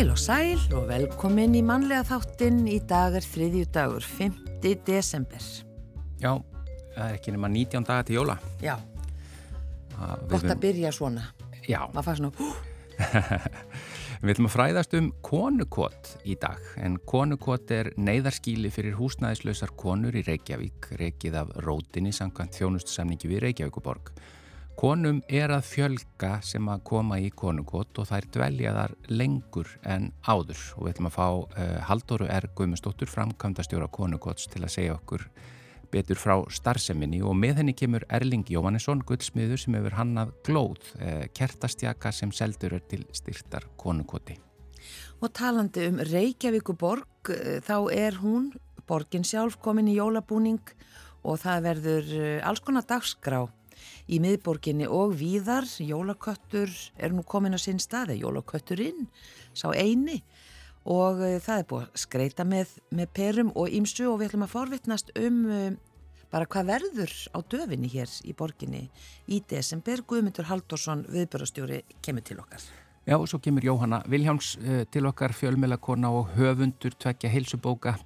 Heil og sæl og velkomin í mannlega þáttinn í dagar þriðjú dagur, 5. desember. Já, það er ekki nema 19 dagar til jóla. Já, við gott viljum- að byrja svona. Já, Maður fær svona, hú, við ætlum að fræðast um konukot í dag. En konukot er neyðarskíli fyrir húsnæðislausar konur í Reykjavík, reykið af rótinni samkvæmt þjónustusamningi við Reykjavíkuborg. Konum er að fjölga sem að koma í konukot og þær dvelja þar lengur en áður. Og við ætlum að fá uh, Halldóru R. Guðmundsdóttur framkvæmdastjóra konukots til að segja okkur betur frá starfseminni og með henni kemur Erling Jóhannesson, guldsmiður sem hefur hannað glóð, eh, kertastjaka sem seldur er til styrtar konukoti. og talandi um Reykjavíkuborg, eh, þá er hún, borgin sjálf, komin í jólabúning og það verður alls konar dagskrá í miðborginni og víðar. Jólaköttur er nú komin á sinn stað, eða jólakötturinn, sá eini. Og uh, það er búið að skreita með, með perum og ímsu og við ætlum að forvittnast um uh, bara hvað verður á döfinni hér í borginni í desember. Guðmundur Halldórsson, viðbörastjóri, kemur til okkar. Já, og svo kemur Jóhanna Viljáms eh, til okkar fjölmjölakona og höfundur tvekja heilsubóka.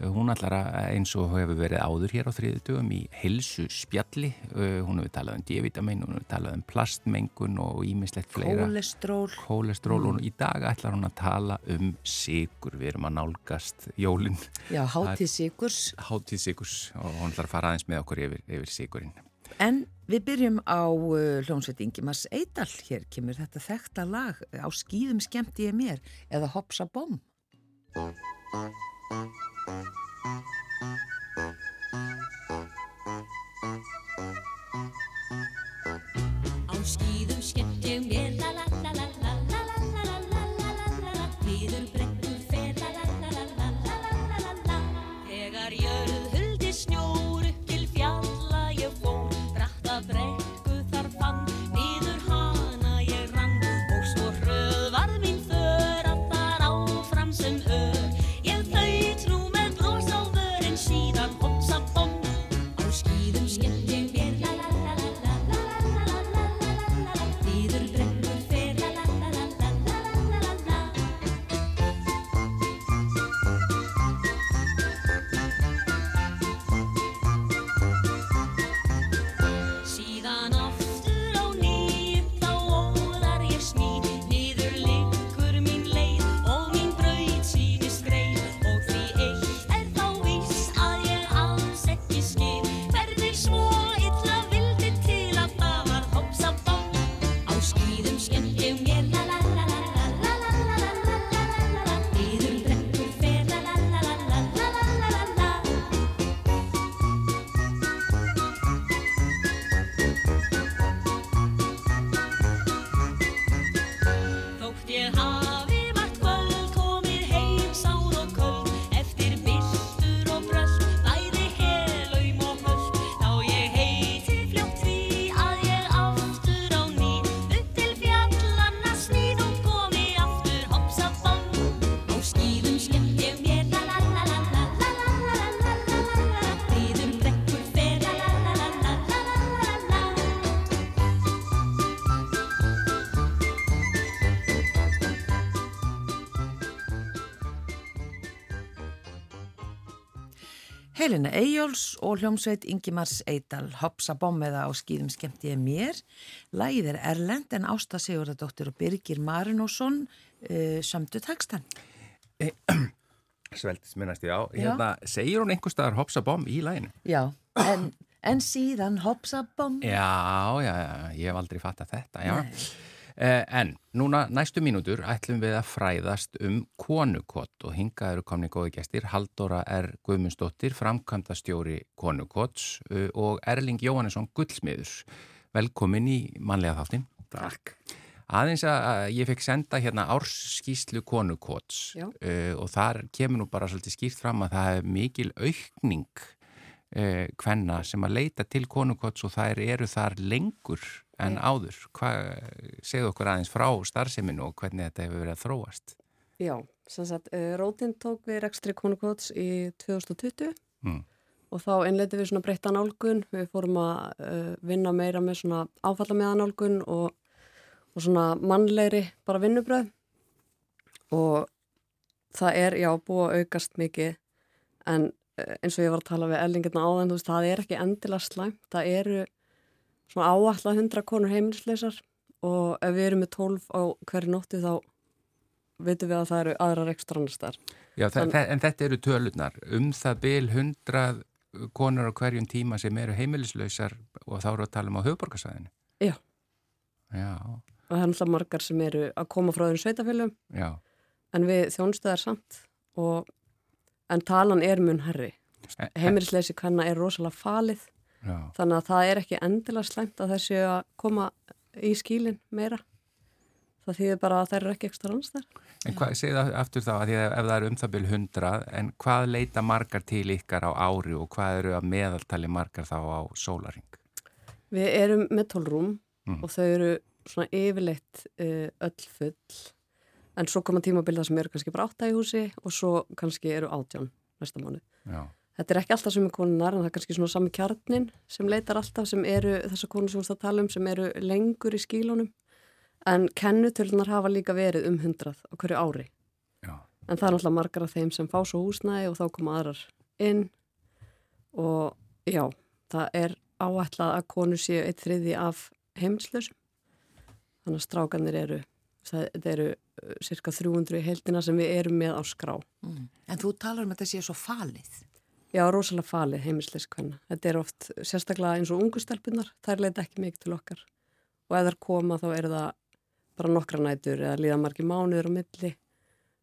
Eh, Hún allar eins og hefur verið áður hér á þriðutugum í heilsu spjalli. Hún hefur talað um D-vitamin, hún hefur talað um plastmengun og ímislegt fleira. Kólestról. Kólestról og í dag ætlar hún að tala um sigur. Við erum að nálgast jólinn. Já, hátíð sigurs. hátíð sigurs og hún ætlar að fara aðeins með okkur yfir, yfir sigurinn. En við byrjum á uh, hljómsveit Ingimars Eidal. Hér kemur þetta þekta lag á skýðum skemmti ég mér eða Hopsa Bom. Thank you. Helena Eyjóls og hljómsveit Ingimars Eidal. Hopsa Bom eða á skýðum skemmti ég mér. Lagið er Erlend en Ásta Sigurðardóttir og Birgir Marinósson uh, sömdu takstan. Sveltis minnast ég á. Hérna, segir hún einhver staðar hopsa bom í læginu? Já, en, en síðan Hopsa Bom. Já, já, já, ég hef aldrei fattað þetta, já. Nei. Eh, en núna næstu mínútur ætlum við að fræðast um konukott og hingað eru komni góði gestir Haldóra R. Guðmundsdóttir, framkvæmdastjóri konukots uh, og Erling Jóhannesson Gullsmiður. Velkomin í manlega þáttin. Takk. Aðeins að ég fekk senda hérna árskíslu konukots Já. uh, og þar kemur nú bara svolítið skýrt fram að það er mikil aukning uh, hvenna sem að leita til konukots og þær eru þar lengur en áður. Hvað, segðu okkur aðeins frá starfseminu og hvernig þetta hefur verið að þróast. Já, sem sagt, uh, Rótin tók við rekstri konukvots í 2020 Mm. og þá innleiti við svona breytta nálgun. Við fórum að uh, vinna meira með svona áfallameða nálgun og, og svona mannlegri bara vinnubröð og það er, já, búið að aukast mikið en eh, eins og ég var að tala við ellingarna áðan, þú veist, það er ekki endilega slæmt, það eru svona áallega hundra konur heimilisleisar og ef við erum með 12 á hverju nótti þá veitum við að það eru aðrar ekstra annars þar. Já, en, en þetta eru tölurnar. Um það byl hundrað konur á hverjum tíma sem eru heimilislausar og þá eru að tala um á höfuborgarsæðinu. Já. Já. Og það er náttúrulega margar sem eru að koma frá þeim sveitafélum. Já. En við þjónstuðar samt og en talan er mun herri. Heimilisleysi hvenna er rosalega falið. Já. Þannig að það er ekki endilega slemt að þessi að koma í skílinn meira það þýðir bara að það eru ekki ekstra ranns þar. En hvað, segð aftur þá að því að ef það eru um það byrju hundrað, en hvað leita margar til ykkar á ári og hvað eru að meðaltali margar þá á sólaring? Við erum með tólrúm mm. og þau eru svona yfirleitt uh, öll full, en svo koma tímabilda sem eru kannski bara átta í húsi og svo kannski eru átján næsta mánu. Já. Þetta er ekki alltaf sem er konunar, en það er kannski svona sami kjarnin sem leitar alltaf, sem eru þessar konur sem við stáðum að tala um, sem eru lengur í skílunum En kennutölunar hafa líka verið um hundrað á hverju ári. Já. En það er náttúrulega margar af þeim sem fá svo húsnæði og þá koma aðrar inn og já, það er áætlað að konu séu eitt þriði af heimilslösum. Þannig að strákanir eru, þetta eru uh, cirka 300 í heldina sem við erum með á skrá. Mm. En þú talar um að þetta séu svo falið. Já, rosalega falið heimilsleis hvenna. Þetta er oft sérstaklega eins og ungustelpunar, þær leita ekki mikið til okkar og ef þær koma þá eru það bara nokkra nætur eða líða margi mánuður á milli.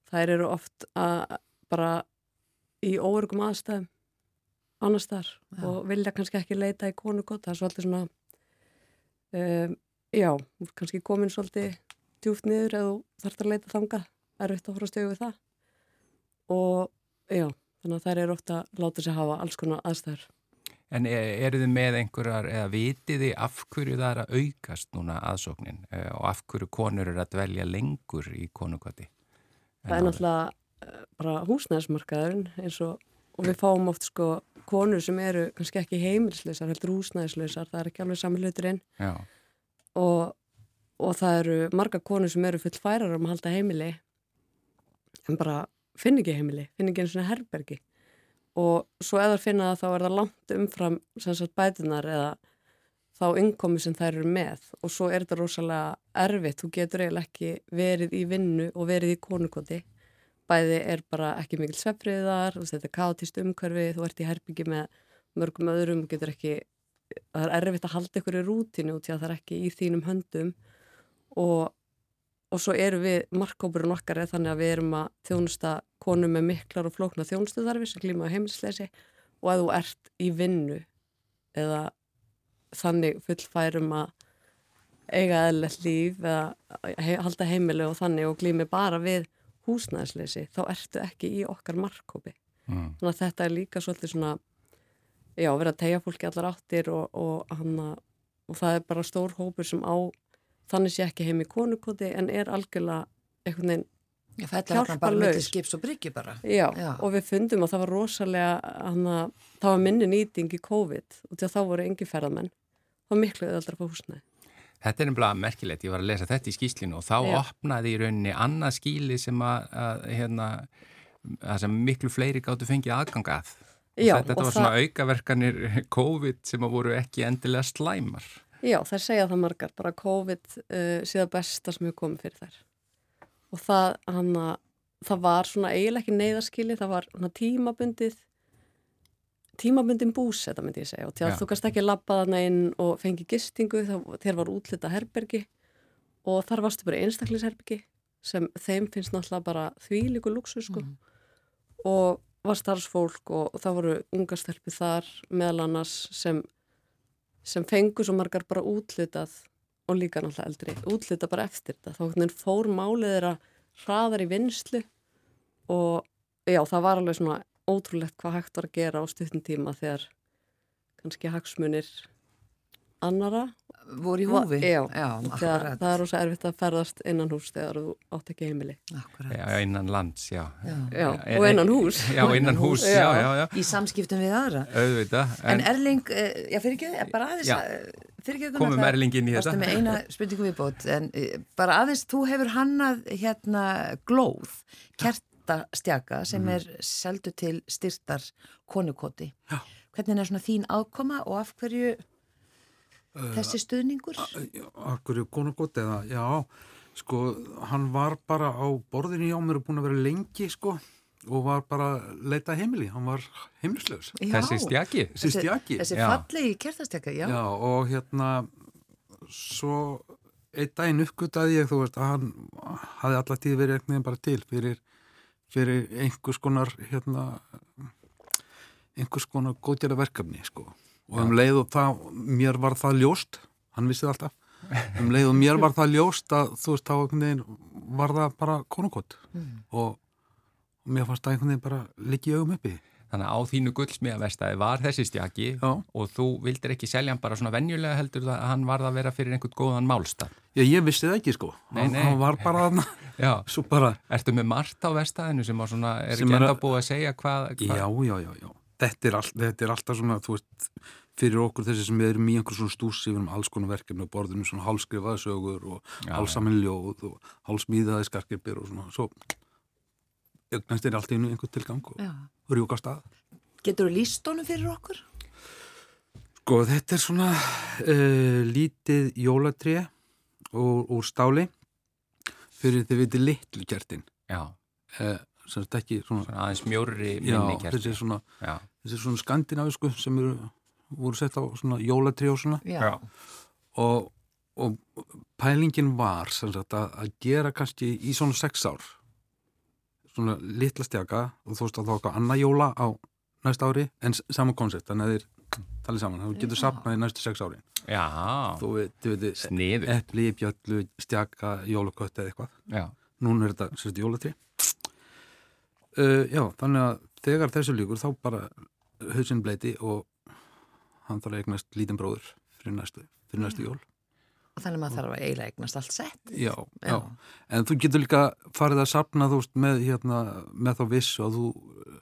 Þær eru oft að bara í óörgum aðstæðum annars þar ja. og vilja kannski ekki leita í konu gott. Það er svolítið svona, um, já, kannski komin svolítið djúft niður eða þarf að leita þanga. Það er auðvitað að að stögu við það. Og já, þannig að þær eru ofta láta sig hafa alls konar aðstæður. En e, eru þið með einhverjar, eða vitið þið af hverju það er að aukast núna aðsóknin? E, og af hverju konur eru að dvelja lengur í konukvati? Það er náttúrulega e, bara húsnæðismarkaðurinn eins og, og við fáum oft sko konur sem eru kannski ekki heimilslausar, heldur húsnæðislausar, það er ekki alveg saman hluturinn. Og, og það eru marga konur sem eru full færar um að halda heimili. En bara finn ekki heimili, finn ekki einu svona herbergi. Og svo eða finna það þá er það langt umfram sagt, bætunar eða þá innkomi sem þær eru með. Og svo er þetta rosalega erfitt, þú getur eiginlega ekki verið í vinnu og verið í konukoti. Bæði er bara ekki mikil svefriðar, þetta er káttist umhverfi þú ert í herbyggi með mörgum öðrum getur ekki, það er erfitt að halda ykkur í rútinu út í að það er ekki í þínum höndum. Og og svo eru við, markkópurinn okkar er þannig að við erum að þjónusta konum með miklar og flókna þjónustuðarfi sem klíma heimilsleysi og að þú ert í vinnu eða þannig fullfærum að eiga eðlert líf eða halda heimilu og þannig og glými bara við húsnæðisleysi þá ertu ekki í okkar markkópi mm. þannig að þetta er líka svolítið svona já, verið að tegja fólki allar áttir og, og, hana, og það er bara stór hópur sem á þannig sé ekki heim í konukoti en er algjörlega einhvern veginn hjálparlaus. skips og bryggju bara. Já, Já, og við fundum að það var rosalega hana, það var minni nýting í COVID og því að þá voru engi ferðamenn. Það var miklu öðaldra på húsnæði. Þetta er umlað merkilegt, ég var að lesa þetta í skýslinu og þá Já. opnaði í rauninni annað skýli sem að, að hérna, að sem miklu fleiri gáttu fengið aðgangað Já, þetta var svona það... aukaverkanir COVID sem að voru ekki endilega slæmar Já, þær segja það margar, bara COVID uh, séða besta sem hefur komið fyrir þær. Og það, hana, það var svona eiginlega ekki neyðarskili, það var tímabundið tímabundin bús, þetta myndi ég segja. Og að þú kannst ekki lappa þarna inn og fengi gistingu þegar var útlita herbergi. Og þar varstu bara einstaklisherbergi sem þeim finnst náttúrulega bara þvíliku luxu sko. Mm. og var starfsfólk og, og það voru ungastelpi þar meðal annars sem sem fengur svo margar bara útlutað og líka náttúrulega eldri, útluta bara eftir þetta. Þá fór málið þeirra hraðar í vinslu og já, það var alveg svona ótrúlegt hvað hægt var að gera á stuttum tíma þegar kannski hagsmunir annara voru í húfi Já, já þegar, það er rosa erfitt að ferðast innan hús þegar þú átt ekki heimili. Já, innan lands, já. Já. Já, En- og innan hús Já, innan hús, já, já, já. í samskiptum við aðra Auðvitað. en, Erling, eh, já fyrir ekki bara aðeins eh, fyrir ekki Komum Erling inn í þetta. með eina spurningu viðbót en eh, bara aðeins, þú hefur hannað hérna glóð kertastjaka sem Mhm. er seldu til styrtar konukoti já. hvernig er svona þín aðkoma og af hverju þessi stuðningur Akkur er konungótt eða, já, sko, hann var bara á borðinu hjá mér og búin að vera lengi, sko, og var bara leita heimili, hann var heimilislaus. Já. Þessi stjaki. Þessi stjaki. þessi Já. fallegi kertastjaka, já, Já, og hérna, svo einn daginn uppgötaði ég, þú veist, að hann hafði alltaf tíð verið veginn bara til fyrir, fyrir einhvers konar, hérna, einhvers konar góðgjara verkefni, sko. Og um leið og það, mér var það ljóst, hann vissi það alltaf, um leið og mér var það ljóst að, þú veist, þá einhvern veginn var það bara konungott og, og mér fannst það einhvern veginn bara liggi í augum uppi. Þannig að á þínu gullsmiðavestæði var þessi stjaki Já. og þú vildir ekki selja hann bara svona venjulega heldur það að hann varð að vera fyrir einhvern góðan málstað. Já, ég vissi það ekki, sko. Nei, nei. Hann var bara þarna, Já. svo bara... Ertu með margt á vestæðinu sem svona, er Sem ekki er enda búið að segja hvað? hvað Já, já, já, já. Þetta er, all, þetta er alltaf svona, þú veist, fyrir okkur þessi sem við erum í einhver svona stúsi, við erum alls konar verkefni og borðinu svona hálskrifaði sögur og Já, hálsamin ljóð og hálsmíðaði skarkipir og svona, svo eignast er allt í einu einhver tilgang og já. rjúka af stað. getur þú líst honum fyrir okkur? Sko, þetta er svona uh, lítið jólatré úr, úr stáli fyrir þið viti litlu kertin. Já, Uh, sem þetta ekki svona, svona aðeins mjórri já, minni kerti. þessi svona, svona skandinavisku sem eru, voru sett á svona jólatré og svona. Já, og, og pælingin var sem sagt, að, að gera kannski í svona sex ár svona litla stjaka og þú veist að þá eitthvað annað jóla á næsta ári en s- sama koncept þannig að þeir talið saman, þú getur Já. sapnað í næstu sex ári já, þú veit, sniður. epli, bjöllu, stjaka jólakött eða eitthvað, Já, núna er þetta sem sagt jólatri uh, já, þannig að þegar þessu líkur þá bara hausinn bleiti og hann þarf að eignast lítinn bróður fyrir næstu, fyrir næstu jól og þannig að maður þarf að eiginlega eignast allt sett Já, Já. já, en þú getur líka farið að sapna þú veist með, hérna, með þá vissu að þú uh,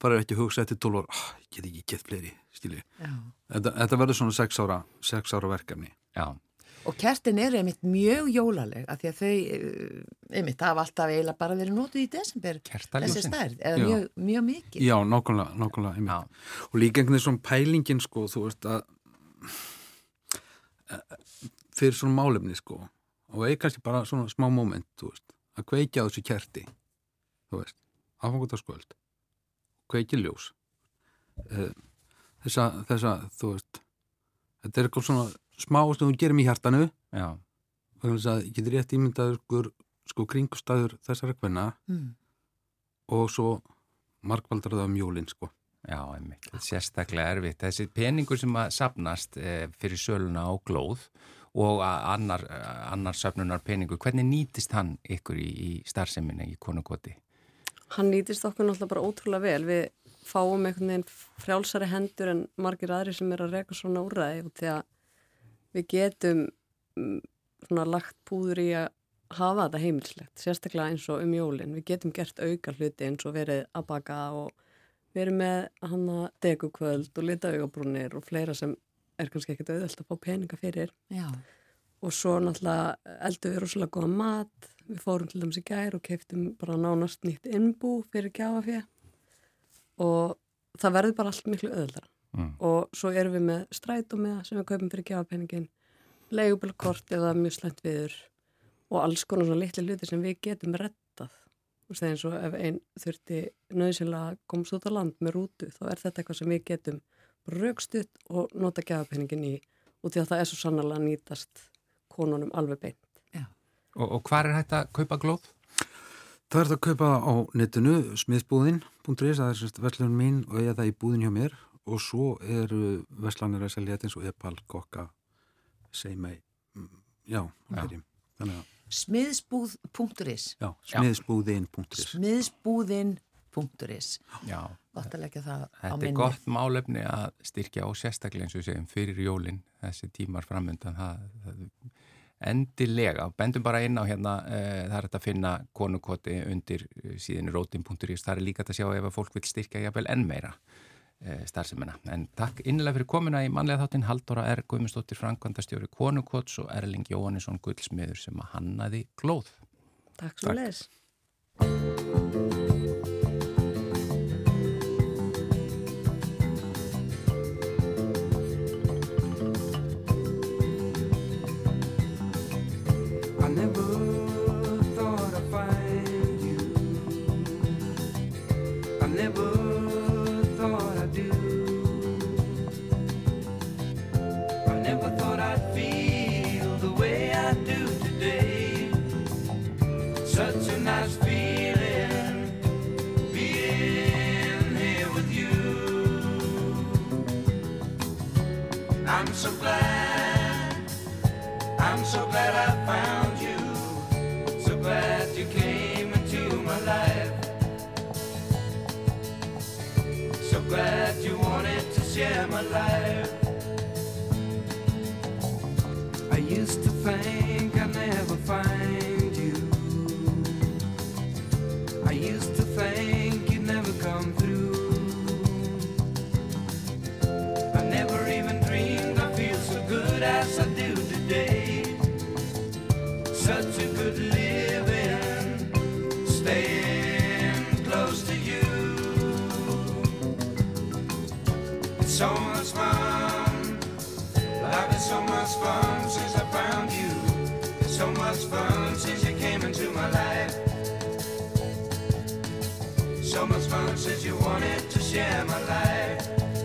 farið ekki að hugsa eftir 12 ára, ah, ég get ekki gett fleiri, skilji. Já. Þetta, þetta verður svona 6 ára, 6 ára verkefni. já, Og kertin eru einmitt mjög jólaleg af því að þau, eh, einmitt, hafa alltaf eiginlega bara verið nótuð í desember þessi stærð, eða mjög, mjög mikið. Já, nákvæmlega, nákvæmlega, einmitt. Já, Og líka einhvern veginn svona pælingin, sko, þú veist að eh, fyrir svona málefni, sko, og eða kannski bara svona smá moment, þú veist, að kveikja þessu kerti, þú veist, aðfangutarskvöld, kveikja ljós, Eh, þessa, þessa, þú veist, þetta er eitthvað svona smá sem þú gerum í hjartanu, þess að ég getur rétt ímyndaður sko, sko kringustæður þessara kvenna Mm. og svo markvaldar það um jólinn, sko. já, einmitt. Er sérstaklega erfitt. Þessi peningur sem að sapnast eh, fyrir söluna á glóð og að annar, annar söfnunar peningur, hvernig nýtist hann ykkur í, í starfseminni í konungoti? Hann nýtist okkur náttúrulega bara ótrúlega vel. Við fáum einhvern veginn frjálsari hendur en margir aðri sem er að reka svona úræði og því að við getum mm, svona lagt púður í að hafa þetta heimilslegt, sérstaklega eins og um jólinn. Við getum gert auka hluti eins og verið að baka og verið með hann að degukvöld og lita augabrúnir og fleira sem er kannski ekkert auðvöld að fá peninga fyrir. Já, og svo náttúrulega eldum við rosalega góða mat við fórum til dæmis í gær og keiftum bara nánast nýtt innbú fyrir gjafafé og það verður bara allt miklu öðuldara Mm. og svo erum við með strætó með það sem við kaupum fyrir gjafapenningin leigubilkort eða mjög slæmt viður og alls konar svona litli hluti sem við getum rettað þú veist eins og ef einn þurfti nöðsynlega að komast út á land með rútu þá er þetta eitthvað sem við getum raukstutt og nota gjafapenningin í og því að það er svo sannlega að nýtast konunum alveg beint. Og, og hvar er hægt að kaupa glóð? Það er þetta að kaupa á netinu smiðsbúðin.is, það er sérst verslun mín og ég er það í búðin hjá mér og svo eru verslanir að selja eins og Epal, Kokka, Seimei, mm, já, Já. þannig að, smiðsbúð.is já, smiðsbúðin.is. smiðsbúðin rótin.is Gott að leggja það Þetta á minni Þetta er gott málefni að styrkja á sérstaklega eins og segjum fyrir jólinn þessi tímar framöndan það, það endilega, bendum bara inn á hérna uh, það er þetta að finna konukoti undir síðan rótin.is það er líka að sjá ef að fólk vil styrkja jafnvel enn meira uh, starfseminna en takk innilega fyrir komuna í manlega þáttinn Haldóra R. Guðmundsdóttir Frankvandastjóri Konukots og Erling Jóhannesson Gullsmiður sem að hannaði glóð. Takk svo fun since you came into my life. So much fun since you wanted to share my life.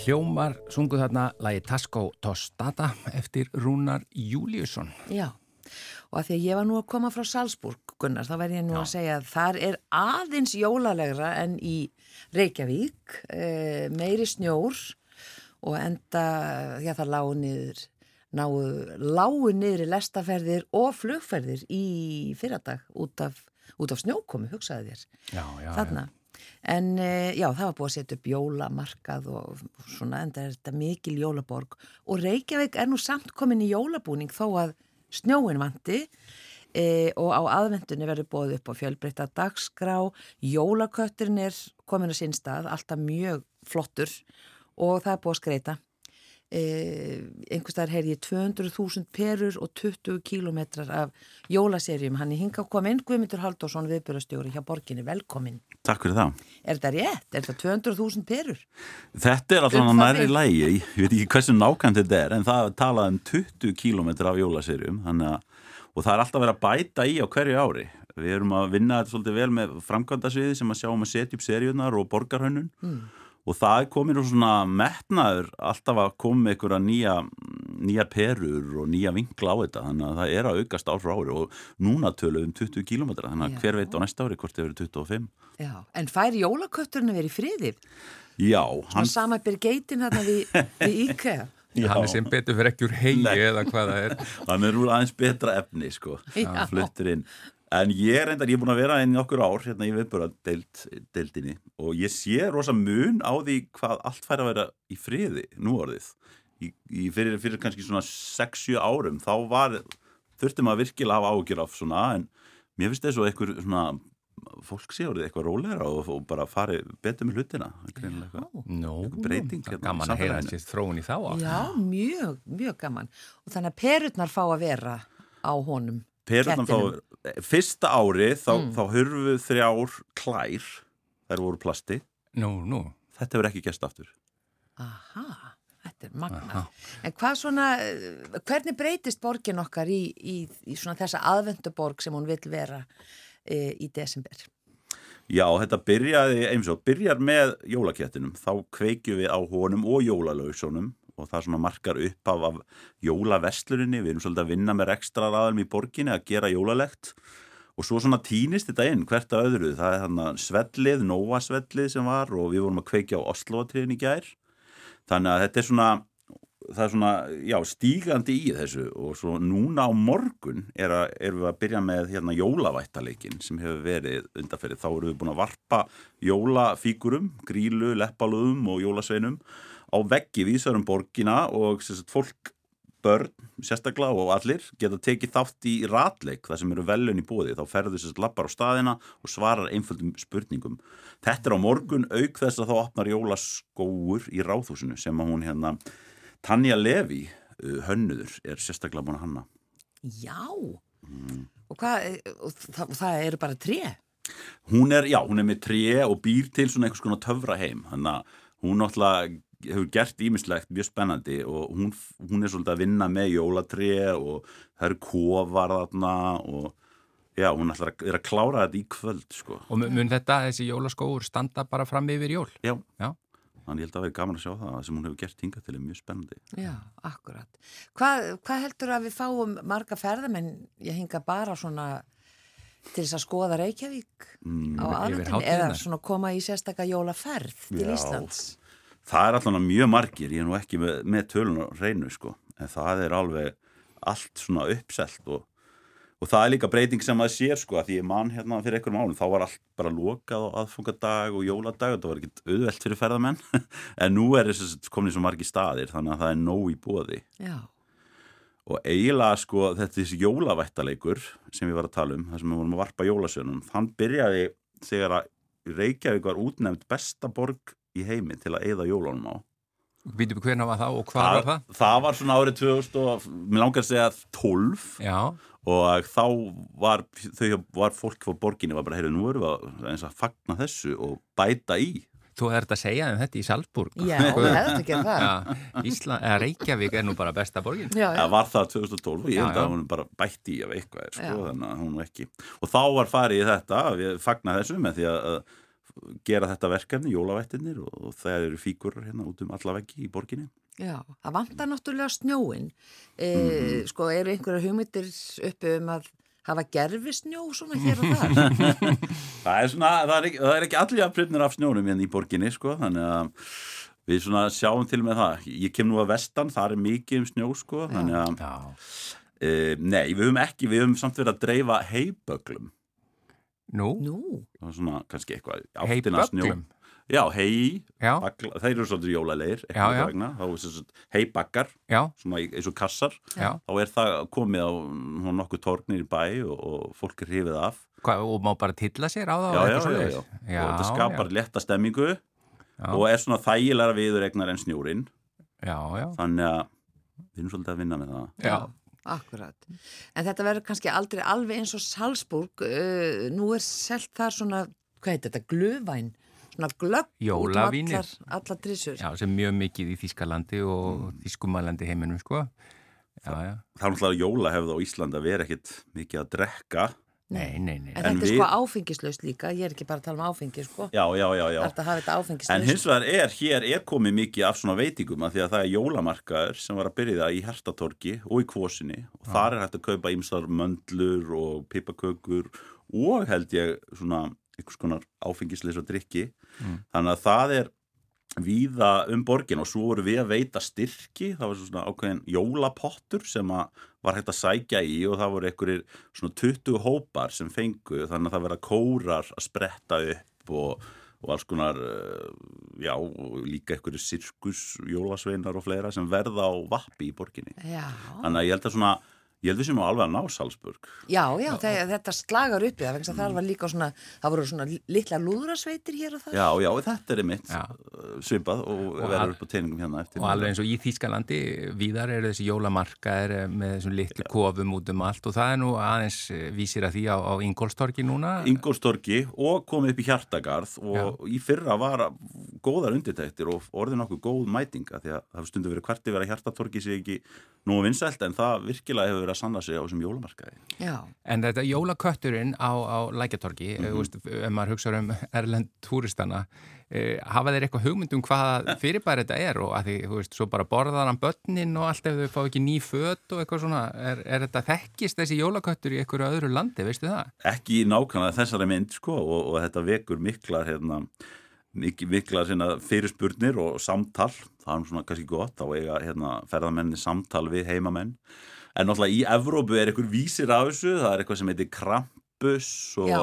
Hljómar sunguð þarna lagi Tasko Tostata eftir Rúnar Júliusson. Já, og að því að ég var nú að koma frá Salzburg, Gunnar, þá verð ég nú Já. að segja að þar er aðeins jólalegra en í Reykjavík, eh, meiri snjór og enda, já það lágu niður, lágu niður í lestaferðir og flugferðir í fyrradag út af, út af snjókomi, hugsaði þér. Já, já, Þarna. já. En eh, já, það var búið að setja upp jólamarkað og svona er þetta mikil jólaborg. Og Reykjavík er nú samt komin í jólabúning þó að snjóin vanti. E, og á aðvendunni verður búið upp á fjölbreytta dagskrá, jólakötturinn er komin að sinn stað, alltaf mjög flottur. Og það er búið að skreita Eh, einhverstaðar heyrði ég 200.000 perur og 20 kílometrar af jólaserjum. Hann er hinga á komin Guðmundur Haldásson viðbjörnastjóri hjá borginni, velkomin. Takk fyrir það. Er þetta rétt? Er þetta 200.000 perur? Þetta er alltaf næri lægi, ég veit ekki hversu nákvæmt þetta er en það talaði um 20 kílometrar af jólaserjum að, og það er alltaf verið að bæta í á hverju ári. Við erum að vinna þetta svolítið vel með framkvæmdasviði sem að sjá um að setja upp serjunar og borgarhönnun mm og það komin úr svona metnaður alltaf að koma með einhverja nýja, nýja perur og nýja vinkla á þetta þannig að það er að aukast ár frá ári og núna tölu um 20 km þannig að Já. hver veit á næsta ári hvort þið verið 25 Já, en fær jólakötturinn að vera í friðið? Já, Hann hann, sama ber geitin hérna við, við IKEA. Hann er sem betur fyrir ekki úr hegi Nei. eða hvað það er. hann er úr aðeins betra efni sko, Já. hann fluttur inn en ég er reyndar, ég er búin að vera inn í okkur ár hérna í viðbúra deild, deildinni og ég sé rosa mun á því hvað allt fær að vera í friði nú orðið í, í fyrir, fyrir kannski svona 6-7 árum þá var, þurfti maður virkilega að hafa ágjur af svona en mér finnst þess að einhver svona fólk sé orðið eitthvað rólegra og, og bara fari betur með hlutina er greinilega eitthvað. Breyting hérna gaman að heyra þessi þróun í þá. Já, mjög, mjög gaman. Og þannig að perurnar fá að vera á honum. Perurnar þá, fyrsta ári þá, Mm. þá hurfu þrjár klær, þær voru plasti Nú, nú. þetta hefur ekki gæst aftur Aha, þetta er magna. En hvað svona, eh, hvernig breytist borgin okkar í, í, í svona þessa aðvenduborg sem hún vil vera e, í desember? Já, þetta byrjaði eins og byrjar með jólakettinum þá kveikjum við á honum og jólalausunum og það svona markar upp af, af jólaversluninni, við erum svolítið að vinna með ekstra raðum í borginni að gera jólalegt. Og svo svona týnist þetta inn hvert að öðru, það er þannig Nóa svellið sem var og við vorum að kveikja á Osloatriðin í gær. Þannig að þetta er svona er svona, já, stígandi í þessu. Og svo núna á morgun er að, erum við að byrja með hérna jólavættaleikin sem hefur verið undarferið, þá erum við búin að varpa jólafíkurum, grílu, leppalöðum og jólasveinum á veggi vísarum borgina og sagt, fólk börn, sérstaklega og allir geta tekið þátt í ratleik þar sem eru velun í bóði, þá ferðu þess að lappar á staðina og svarar einföldum spurningum. Þetta er á morgun auk þess að þá opnar jólaskóur í ráðhúsinu sem að hún hérna Tanja Levi, uh, hönnuður er sérstaklega búin að hanna. Já, og, hvað, og, það, það eru bara tré. hún er, já, hún er með tré og býr til svona einhvers konar töfra heim þannig að hún náttúrulega hefur gert ímislegt mjög spennandi og hún, hún er svolítið að vinna með jólatré og það eru kofar þarna og já, hún ætlar að, er að klára þetta í kvöld sko. Og mun- þetta, þessi jólaskóur, standa bara fram yfir jól? já, Já. þannig ég held að vera gaman að sjá það það sem hún hefur gert hingað til er mjög spennandi Já, akkurat. Hvað, hvað heldur að við fáum marga ferðamenn, ég hinga bara svona til þess að skoða Reykjavík mm, á hátíðirnar. eða svona koma í sérstaka jólaferð til Já. Íslands? Það er alltaf mjög margir, ég er nú ekki með, með tölun og reynu sko, en það er alveg allt svona uppselt og, og það er líka breyting sem maður sér sko, að því ég man hérna fyrir einhverjum álum þá var allt bara lokað á aðfungadag og jóladag og það var ekkert auðvelt fyrir ferðamenn en nú er þess komin svo margir staðir þannig að það er nóg í bóði Já, og eiginlega sko þetta þessi jólavættaleikur sem við varum að tala um þar sem við vorum að varpa jólasönum þann byrjaði þegar að Reykjavík var útnefnd besta borg í heimi til að eyða jólunum á Vítum við hvernig var það og hvað var það? það var svona árið 2000 og mér langar að segja 12 Já, og þá var, þau var fólk fór borginni var bara, heyrðu, nú erum við að, eins að fagna þessu og bæta í þú ert að segja um þetta í Salzburg. já, við hefðum að gera það. Já, Ísland, eða Reykjavík er nú bara besta borgin. Já, já. Það var það 2012 og ég held að hún bara bætti í af eitthvað er, sko, að ekki og þá var farið í þetta, við fagna þessu með því að að gera þetta verkefni jólavættinir og, það eru fíkur hérna út um alla veggi í borginni Já, það vantar náttúrulega snjóin. E, Mhm. Sko, eru einhverja hugmyndir uppi um að hafa gerfi snjó svona hér og þar? Það er svona, það er ekki, það er ekki allir jafnprifnir af snjónum hérna í borginni, sko, þannig að við svona sjáum til með það. Ég kem nú að vestan, það er mikið um snjó, sko, þannig að, Já. e, nei, við höfum ekki, við höfum samt verið að dreifa heiböglum. Nú, Nú, Það er svona, kannski eitthvað, áttina snjó. Já, hei, Já, bagla, þeir eru svolítið jólalegir, Já, já. vegna, þá er sem sagt heibakkar, já, svona eins og kassar, já. þá er það komið á svona nokkuð torgnir í bæ og, og fólk er hrifið af. Hvað, og má bara tilla sér á það? Já, og já, eitthvað já, svoleiðis? já. já. Og þetta skapar létta stemmingu já, og er svona þægilega viðuregnar en snjúrin. já, já, þannig að við erum svolítið að vinna með það já. Akkurat. En þetta verður kannski aldrei alveg eins og Salzburg. Uh, nú er selt þar svona, hvað heitir þetta, glöfvæn? Svona glögg út um Jólavínir. allar, allar trissur. Já, sem mjög mikið í Þískalandi og mm. Þískumalandi heiminum, sko. Já, já. það er náttúrulega jóla hefði á Íslandi að vera ekkit mikið að drekka Nei, nei, nei. En, En þetta er við- sko áfengislaust líka, ég er ekki bara að tala um áfengi, sko. Já, já, já, já. Að hafa þetta En áfengislaust. hins vegar er, hér er komið mikið af svona veitingum að því að það er jólamarkaður sem var að byrja það í Hertatorgi og í Kvosinni og þar er hægt að kaupa ýmsar möndlur og pipakökur og held ég svona einhvers konar áfengisleis og drikki þannig að það er víða um borgin og svo voru við að veita styrki, það var svona ákveðin jólapottur sem að var hægt að sækja í og það voru einhverjir svona 20 hópar sem fengu. Þannig að það verða kórar að spretta upp og, og alls konar uh, já, líka einhverjir sirkus, jólasveinar og fleira sem verða á vappi í borginni. Já, þannig að ég held að svona ég held við sem á alveg að ná Salzburg já, já þegar, þetta slagar upp í það, að það var líka svona, það voru svona litla lúðrasveitir hér og það. já, já, þetta er mitt Já. svipað og, Og verður upp á teiningum hérna eftir Og alveg eins og í Þýskalandi, víðar eru þessi jólamarkaðir með þessum litlu kofum út um allt og það er nú aðeins eh, vísir að því á, á Ingolstorgi núna. Ingolstorgi og komið upp í Hjartagarð og í fyrra var góðar undirtæktir og orðið nokkuð góð mætinga því að það hefur stundu verið að verið að sanna sig á þessum jólamarkaði. Já, En þetta jólakötturinn á, á Lækjatorgi, mm. -hmm. ef maður hugsa um erlend túristana, eh, hafa þeir eitthvað hugmynd um hvað fyrirbæri þetta er og að því, þú veist, svo bara borðar hann börnin og allt ef þau fá ekki ný föt og eitthvað svona, er, er þetta þekkist þessi jólaköttur í einhverju öðru landi, veistu það? Ekki í nákvæmlega þessari mynd sko og, og þetta vekur miklar hérna, mik- miklar hérna, fyrirspurnir og samtal, það er svona kannski gott á eiga hérna, ferðamenni samtal við heimamenn en náttúrulega í Evrópu er einhver vísir af þessu, það er eitthvað sem heitir Krampus og já,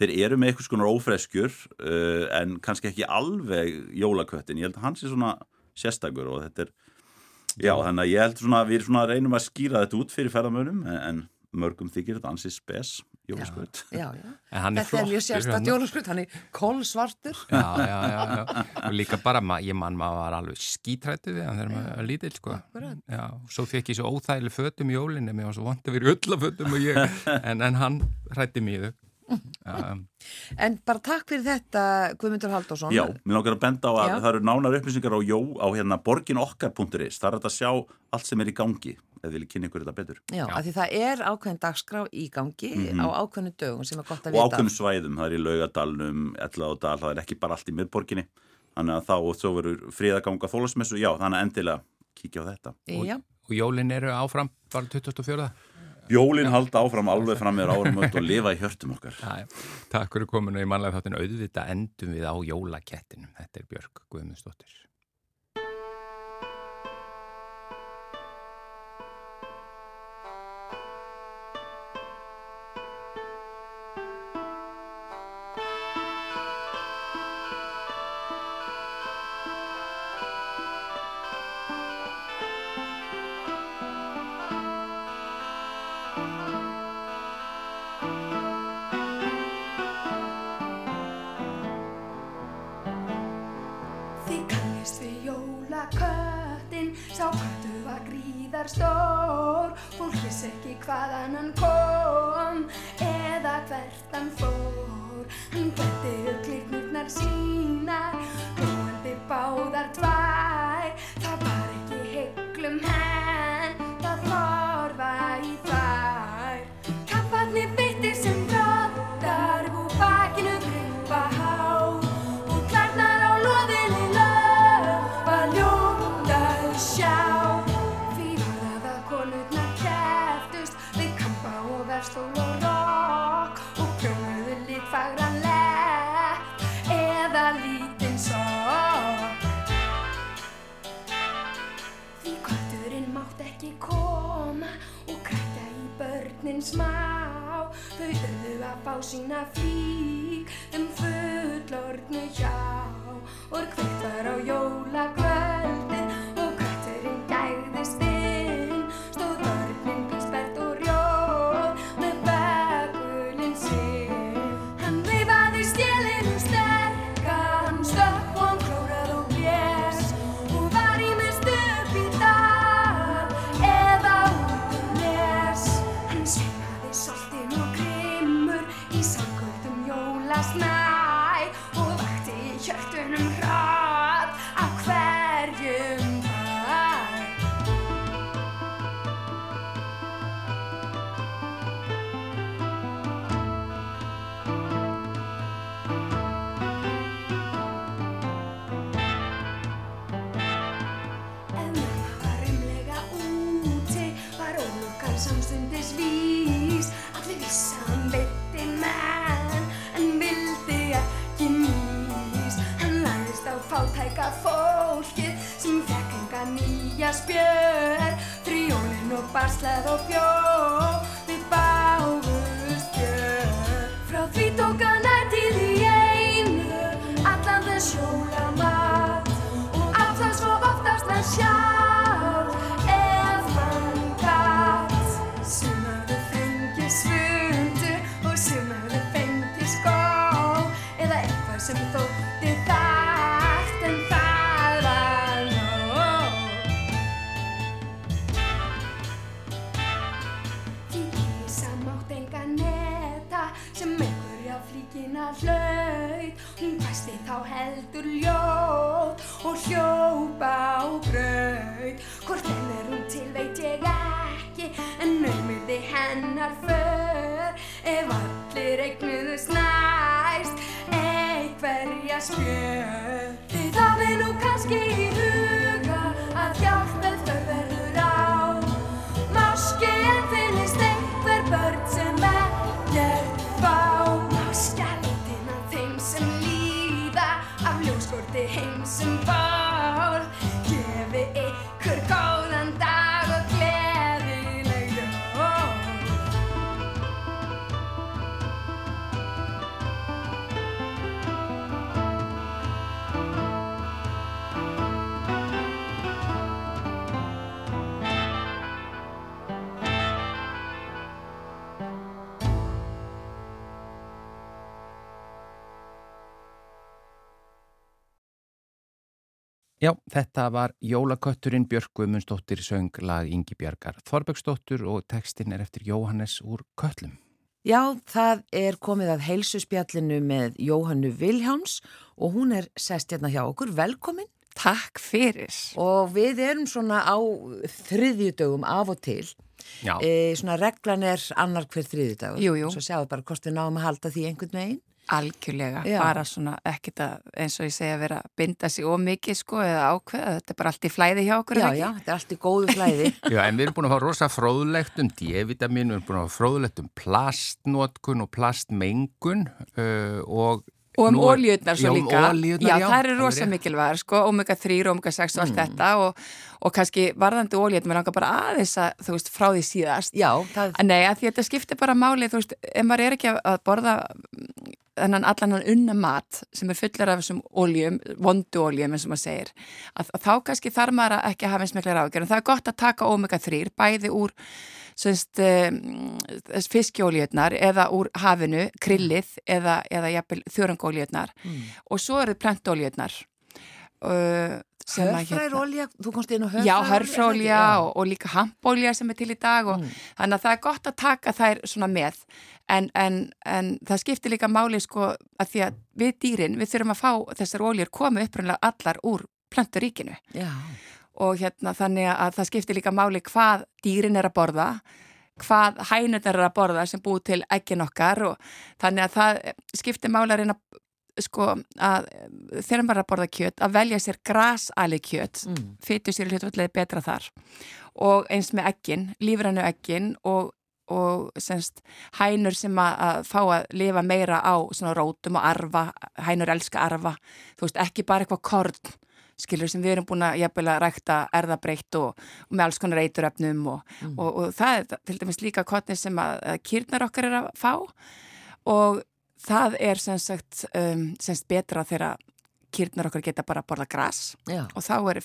þeir eru með eitthvað skonar ófreskjur uh, en kannski ekki alveg jólaköttin, ég held að hans er svona sérstakur og þetta er já, þannig að ég held svona að við svona reynum að skýra þetta út fyrir ferðamönum en, en mörgum þykir þetta ansið spes jólaskvöld Já, já. En hann er Þetta er mjög flottur, sérstætt hann. er kólsvartur. Já, já, já, já, og líka bara, ma ég mann maður var alveg skítrættu við hann þegar maður var lítill, sko. Akkurat. Já, svo fekk ég svo óþægileg fötum í jólinni, mér var svo vant að vera öllafötum og ég, en, en hann hrætti mig í þau. Já, En bara takk fyrir þetta, Guðmundur Halldórsson. Já, mér langar að benda á að Já. það eru nánar upplýsingar á, jó, á hérna borginokkar.is það er að sjá allt sem er í gangi þið viljið kynna ykkur þetta betur Já, af því það er ákveðin dagskrá í gangi á ákveðinu dögum sem er gott að Mhm. og vita. ákveðnum svæðum, það er í laugadalnum Elladal, það er ekki bara allt í miðborginni þannig að þá og svo verður fríðaganga þólasmessu, já, þannig að endilega kíkja á þetta. Já, og jólin eru áfram bara 24. Jólin halda áfram alveg fram með árum og lifa í hjörtum okkar. Já, takk fyrir kominu í mannlega þáttin auðvita endum við á jólakettinum. Þetta er Björk Guðmundsdóttir. Smá. Þau urðu að fá sína flík um fullorðnu hjá. Og kveikt var á jólakvöldin varsleð og bjóð hlaut Hún hvæsti þá heldur ljóð og hljópa á braut. Hvort enn er hún til veit ég ekki en naumuði hennar för. Ef allir eignuðust næst einhverja spjöð Þið hafið nú kannski í huga heim sem Já, þetta var Jólakötturinn Björk Guðmundsdóttir söng lag Ingi Bjargar Þorbergsdóttur og textin er eftir Jóhannes úr Köllum. Já, það er komið að heilsuspjallinu með Jóhannu Viljáns og hún er sest hérna hjá okkur. Velkomin. Takk fyrir. Og við erum svona á þriðjudögum af og til. Já, E, svona reglan er annar hver þriðjudagur. Jú, jú. Svo sjáum við bara hvort við náum að halda því einhvern veginn. Algjörlega, Já. bara svona ekkert að eins og ég segja að vera að binda sig ómikið sko eða ákveða, þetta er bara allt í flæði hjá okkur Já, er það já, ekki? þetta er allt í góðu flæði. Já, en við erum búin að fá rosa fróðlegt um D-vitamin, við erum búin að fá fróðlegt um plastnótkun og plastmengun uh, og Og um er- ólíutnar svo Já, um líka. já, já, það alveg rosa rétt. Mm. mikilvægar sko, omega 3, omega 6 og allt þetta og, og kannski varðandi ólíutnar, mér langar bara aðeins að, þú veist, frá því síðast. Já, það, Nei, að því þetta skiptir bara máli, þú veist, ef maður er ekki að- borða mm, þennan allan hann unna mat sem er fullar af þessum óljum, vondu óljum eins og maður segir, að, að þá kannski þarf maður að ekki að hafa eins mikla ráðgjör en það er gott að taka omega 3, bæði úr semst um, fiskjóljötnar eða úr hafinu, krillið eða, eða jafnvel þjórangóljötnar og svo eru plantóljötnar uh, hörfræður olja, þú komst inn á hörfræður Já, hörfrólja og, og líka hampólja sem er til í dag og þannig að það er gott að taka þær svona með. En, en, en það skiptir líka máli sko að því að við dýrin við þurfum að fá þessar óljur komu upprunlega allar úr planturíkinu. Já, og hérna þannig að það skiptir líka máli hvað dýrin er að borða hvað hænurnar er að borða sem búið til ekkin okkar og þannig að það skiptir máli að reyna sko að maður er að borða kjött að velja sér grasali kjött mm. fytu sér hlutvallega betra þar. Og eins með ekkin, lífrannu ekkin og, og semst hænur sem að, að fá að lifa meira á svona rótum og arfa hænur elska arfa, þú veist ekki bara eitthvað korn skilur sem við erum búin að jafnvel að rækta erðabreitt og, og með alls konar eituröfnum og, og, og það er til dæmis líka kotni sem að, að kýrnar okkar er að fá. Og það er sem sagt, um, sem sagt betra þegar kýrnar okkar geta bara að borða gras já, og þá er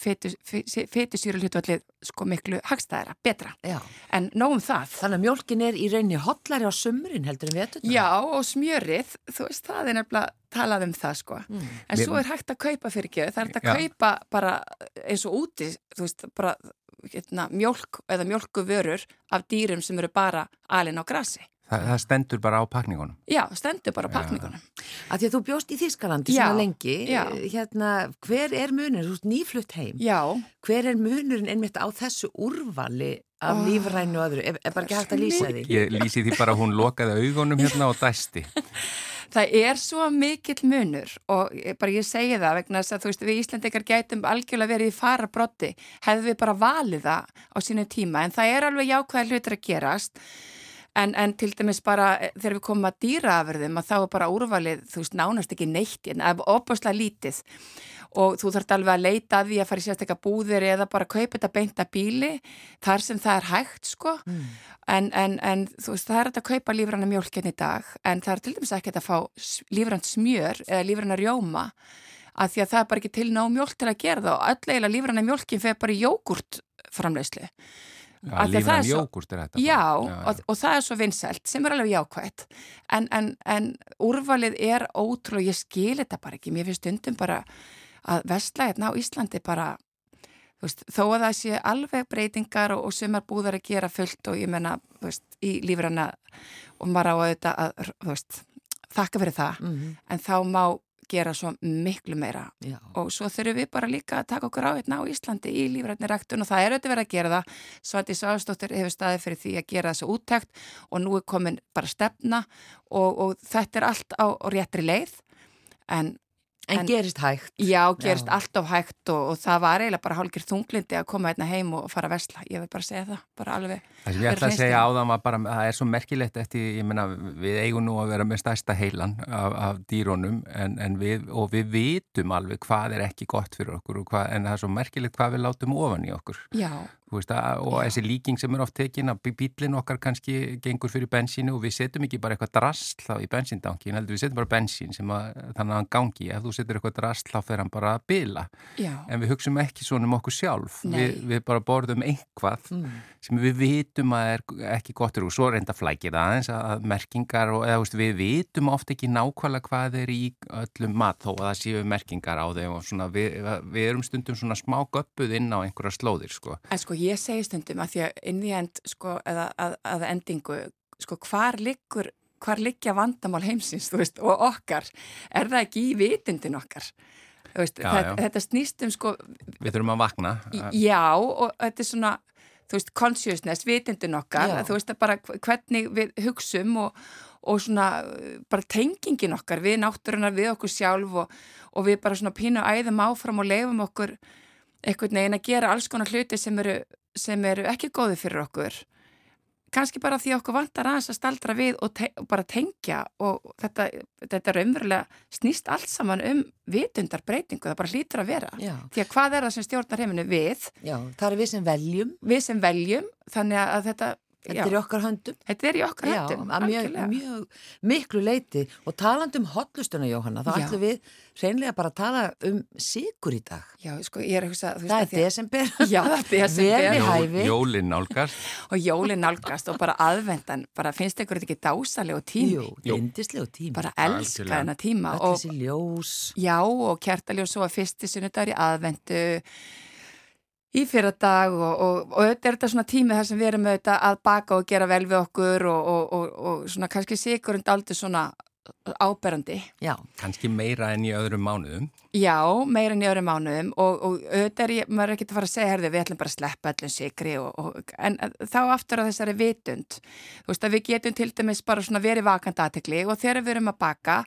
fetusýru hlutvallið sko miklu hagstæðara, betra já. en nógum það Þannig að mjólkin er í rauninni hotlari á sumrin heldur en vetur. Já, og smjörið, þú veist, það er nefnilega talað um það, sko. Mm. En Mér- svo er hægt að kaupa fyrir ekki, það er hægt að Já. kaupa bara eins og úti, þú veist, bara hérna, mjólk eða mjólku vörur af dýrum sem eru bara alin á grasi. Það, það stendur bara á pakningunum. Já, stendur bara á pakningunum. Að því að þú bjóst í Þískalandi Já, svona lengi, já. hérna, hver er munurinn, þú ert nýflutt heim, Já, hver er munurinn einmitt á þessu úrvali af Ó, lífrænu og öðru, er, er bara ekki hægt að lýsa því? Ég lýsi því bara að hún lokaði augunum hérna og dæsti. það er svo mikill munur og bara ég segi það vegna þess að þú veist við Íslandikar gætum algjörlega verið í fara brotti hefðu við bara valið það á sínu tíma en það er alveg jákvæða hlutur að gerast en, en til dæmis bara eh, þegar við komum að dýraafurðum að þá er bara úrvalið, þú veist, nánast ekki neitt en það er opaslega lítið. Og þú þarf alveg að leita að því að fara í sérstaklega búðir eða bara kaupa þetta beinta bíli þar sem það er hægt sko. Mm. en, en, en þú veist það er að kaupa lífranna mjölkinn hérna í dag en það er til dæmis ekki að fá lífrann smjör eða lífranna rjóma að því að það er bara ekki til ná mjölk til að gera það og öll eiginlega lífranna mjölkinn fegur bara í jógurt Já, lífrann jógurt er þetta já, já, já. Og, og það er svo vinsælt sem er alveg jákvægt en, en, en úrvalið er ótrúlega, ég skil þetta bara ekki mér finnst stundum bara að vestla hérna á Íslandi bara veist, þó að það sé alveg breytingar og, og sem er búðar að gera fullt og ég menna í lífrana og maður á auðvitað að veist, þakka fyrir það mm -hmm. en þá má gera svo miklu meira. Já. og svo þurfum við bara líka að taka okkur á hérna á Íslandi í lífrætni ræktun og það er auðvitað verið að gera það. Svandi Sáðstóttir hefur staðið fyrir því að gera þessu úttækt og nú er komin bara stefna og, og þetta er allt á réttri leið. En En, en gerist hægt. Já, gerist já. allt of hægt og, og það var eiginlega bara hálfur þunglindi að koma hérna heim og fara að vesla. Ég vil bara segja það, bara alveg. Það sem ég ætla að segja á það var bara, það er svo merkilegt eftir, ég menna, við eigum nú að vera með stærsta heilan af, af dýrónum en, en við, og við vitum alveg hvað er ekki gott fyrir okkur hvað, en það er svo merkilegt hvað við látum ofan í okkur. Já. Veist, og þessi líking sem er oft tekin að bílinn okkar kannski gengur fyrir bensínu og við setjum ekki bara eitthvað drasl þá í bensíndankin, heldur við setjum bara bensín sem að, þannig að hann gangi, ef þú setjur eitthvað drasl þá fer hann bara að bila Já. en við hugsaum ekki svona um okkur sjálf við, við bara borðum einhvað mm. sem við vitum að er ekki gott og svo reynda flækir aðeins að merkingar og eða veist, við vitum oft ekki nákvæmlega hvað er í öllum mat þó að það séu merkingar á þeim og svona, við, við erum stundum svona smá göppuð inn á einhverja slóðir sko. En sko ég segi stundum að því að inn í end sko, eða að, að endingu sko hvar liggur hvar liggja vandamál heimsins veist, og okkar, er það ekki í vitundin okkar veist, já, þetta, já. þetta snýstum sko við þurfum að vakna já og þetta er svona þú veist, consciousness, vitundin okkar já. þú veist að bara hvernig við hugsum og, og svona bara tengingin okkar við náttúrunar við okkur sjálf og, og við bara svona pínu æðum áfram og leifum okkur einhvern veginn að gera alls konar hluti sem eru sem eru ekki góði fyrir okkur. Kannski bara því okkur vantar aðeins að staldra við og, og bara tengja og þetta, þetta er umverulega snýst allt saman um vitundar breytingu, það bara hlýtur að vera. Já. því að hvað er það sem stjórnar heiminu? Við. Já, það er við sem veljum. Við sem veljum, þannig að þetta Þetta er í okkar höndum. Þetta er í okkar höndum, Já, mjög, mjög miklu leiti og talandum hotlustuna, Jóhanna, þá ætlum við reynlega bara að tala um sigur í dag. Já, sko, ég er að hugsa... Það er desember. Já, það er desember. Jólinn nálgast. Og jólinn nálgast og bara aðvendan, bara finnst ykkur þetta ekki dásalegu tími? Jú, lindislega tími. Bara elska þennan tíma. Allt þessi ljós. Já, og kjartaljós svo að fyrsti sunnudagur í aðvendu í fyrir dag og, og, og þetta er þetta svona tími þar sem við erum að baka og gera vel við okkur og, og svona kannski sigurund aldrei svona áberandi. Já. Kannski meira enn í öðrum mánuðum. Já, meira enn í öðrum mánuðum og, og auðvitað er ég, maður er ekki að fara að segja, herði, við ætlum bara að sleppa öllum sigri og, og, en þá aftur á þessari vitund, þú veist að við getum til dæmis bara svona verið vakand aðtekli og þegar við erum að baka,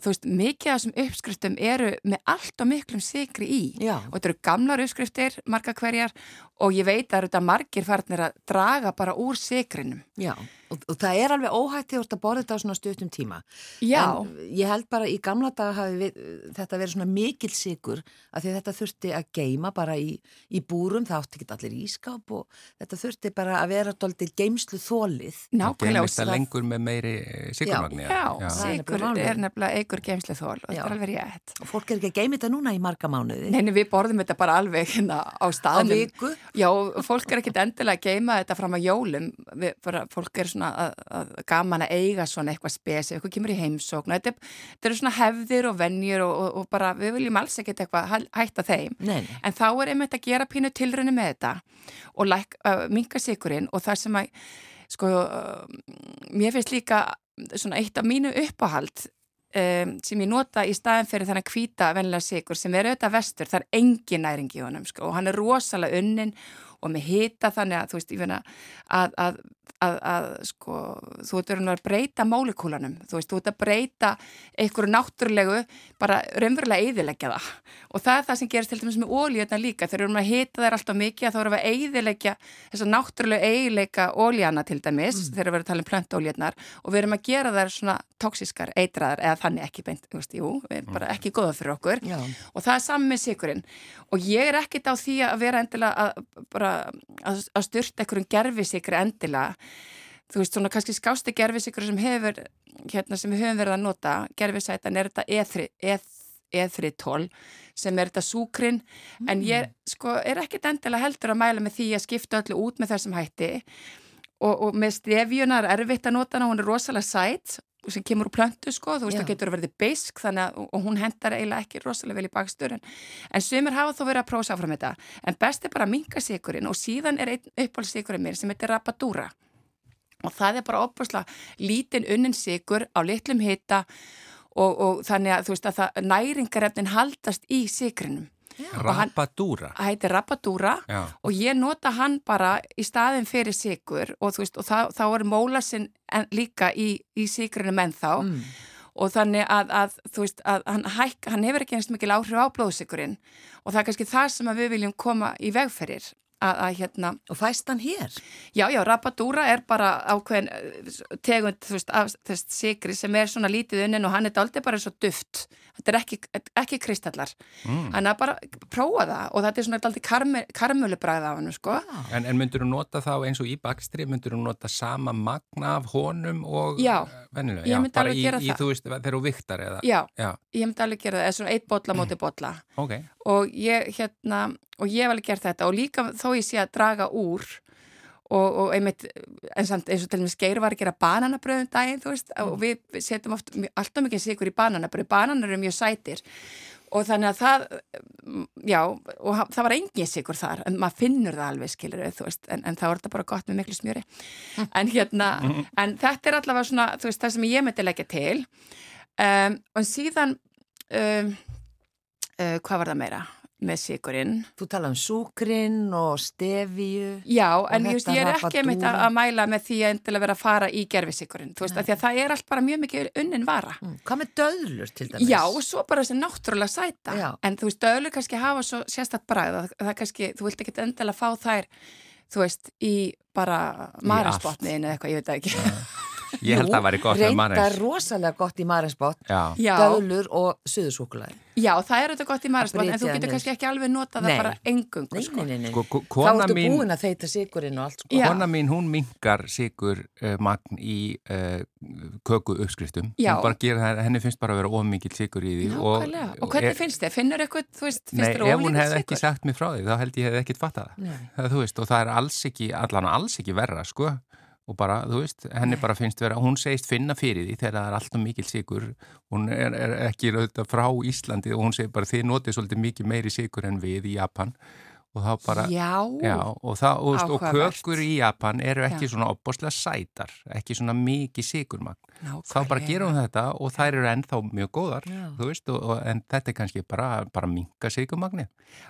þú veist, mikið af þessum uppskriftum eru með allt og miklum sigri í Já. og þetta eru gamlar uppskriftir, marga hverjar og ég veit að þetta margir farnir að draga bara úr sigrinum. Já. Og, og það er alveg óhægt því að borða þetta á svona stuttum tíma. Já. En ég held bara í gamla daga hafi við, þetta verið svona mikil sigur að því þetta þurfti að geima bara í, í búrum, það átti ekki allir ískáp og þetta þurfti bara að vera doldið geimslu þólið. Nákvæmlega. Geimist það lengur með meiri sigurmagni. Já, já, já. sigur er nefnilega eigur geimslu þól og þetta er alveg rétt. Og fólk er ekki að geima þetta núna í marga mánuði. Nei, við borðum þetta bara alveg hérna á staðnum. Já, fólk er ekkit endilega að geima þetta fram að jólum. Við, bara, fólk er svona að, að gaman að eiga svona eitthvað spesi, eitthvað kemur í heimsókn. Þetta, þetta eru svona hefðir og vennjur og, og, og bara við viljum alls ekkit eitthvað hætta þeim. Nei, nei. En þá er einmitt að gera pínu tilröinu með þetta og like, uh, minka sigurinn og það sem að, sko, uh, mér finnst líka svona eitt af mínu uppáhald um, sem ég nota í staðin fyrir þannig að kvíta vennilega sigur sem er auðvitað vestur, það er engin næring í honum sko og hann er rosalega unnin og með hita þannig að þú veist, ég finna að, að, að, að sko, þú ert að breyta mólekúlanum, þú veist, þú ert að breyta einhverju náttúrulegu bara raunverulega eðilegja það. Og það er það sem gerist til dæmis með ólíuna líka. Þegar við erum að hita þær alltaf mikið þá erum við að eðilegja þess að náttúrulega eiginleika ólíana til dæmis mm. þegar við erum að tala um plöntólíunar og við erum að gera þær svona tóksískar eitraðar eða þannig ekki beint, þú veist, jú, við erum bara ekki góða fyrir okkur. Já. og það er saman að að, styrta einhverjum gerfisikri endilega. Þú veist, svona kannski skásti gerfisikri sem hefur, hérna sem við höfum verið að nota gerfisætan er þetta eðri, eð, eðritól sem er þetta súkrin mm. en ég sko er ekkit endilega heldur að mæla með því að skipta öllu út með þessum hætti. Og, og með stefjunar er erfitt að nota hana, hún er rosalega sætt sem kemur úr plöntu sko, þú veist það getur að verði beisk þannig að, og hún hendar eiginlega ekki rosalega vel í bakstur en, en sumir hafa þó verið að prósa áfram þetta, en best er bara að minga sigurinn og síðan er einn uppáhaldssigurinn mér sem heitir Rapadura. Og það er bara opaslega lítinn unnin sigur á litlum hita og, og þannig að þú veist að næringarefnin haldast í sigurinnum Rapadúra Það heitir Rapadúra og ég nota hann bara í staðin fyrir sigur og, veist, og það, þá er mólasinn líka í, í sigurinu menn þá mm. og þannig að, að þú veist að hann, hæk, hann hefur ekki einst mikil áhrif á blóðsigurinn og það er kannski það sem við viljum koma í vegferir Að, að, hérna, og fæst hann hér? Já, já, Rapadúra er bara ákveðin eh, tegund, þú veist, af þess sigri sem er svona lítið unnin og hann er aldrei bara svo duft þetta er ekki, ekki kristallar. Mm. þannig að bara prófa það og þetta er svona alltaf karmölubræð af hann sko. En, en myndur þú nota þá eins og í bakstri, myndur þú nota sama magna af honum og Já, ég myndi alveg gera í, í, Þú veist, þegar þú viktar eða? Já, Já, ég myndi alveg gera það, eða svona eitt botla móti botla okay. og ég hérna, og ég hef alveg gert þetta. Og líka þó ég sé að draga úr og, og einmitt eins og til dæmis Geir var að gera bananabröðum daginn þú veist mm. og við setjum oft alltaf mikið sigur í bananabröð, bananar eru mjög sætir og þannig að það já, og það var engin sigur þar en maður finnur það alveg, skilur þú veist, en, en það var þetta bara gott með miklu smjöri mm. en hérna, mm. en þetta er allavega svona, þú veist, það sem ég myndi leggja til um, og síðan um, uh, hvað var það meira? Með sigurinn. Þú tala um súkrinn og stefíu. Já, en just, ég er ekki einmitt að, að mæla með því að endilega vera að fara í gerfisigurinn. Þú veist, að að það er allt bara mjög mikið unnin vara. Mm. Hvað með döðlur til dæmis? Já, og svo bara þessi náttúrulega sæta. Já. En þú veist, döðlur kannski hafa svo sérstatt bræð. Það, það kannski, þú vilt ekki endilega fá þær, þú veist, í bara marasbotniðinu eða eitthvað, ég veit ekki. Ég held að það væri gott með Marins. Reynda rosalega gott í Marinsbott, döðlur og suðusúkulæði. Já, það er auðvitað gott í Marinsbott, en þú getur kannski ekki alveg notað það bara engung. Nei, sko. nei, nei, nei. Þá ertu mín, búin að þeita sigurinn og allt. Sko. Kona mín, hún mingar sigur uh, magn í uh, köku uppskriftum. Já. Henni finnst bara að vera ómikið sigur í því. Og, og hvernig er, finnst þið? Finnur eitthvað, þú veist, finnst þér ómikið sigur? Nei, ef hún og bara, þú veist, henni bara finnst vera hún segist finna fyrir því þegar það er alltaf mikil sigur, hún er, er ekki frá Íslandi og hún segir bara þið notið svolítið mikið meiri sigur en við í Japan. og þá bara já, já og, það, og, og kökur í Japan eru ekki já. svona opboslega sætar ekki svona mikið sigurmagn þá bara gerum við þetta og þær eru ennþá mjög góðar veist, og, en þetta er kannski bara, bara minga sigurmagni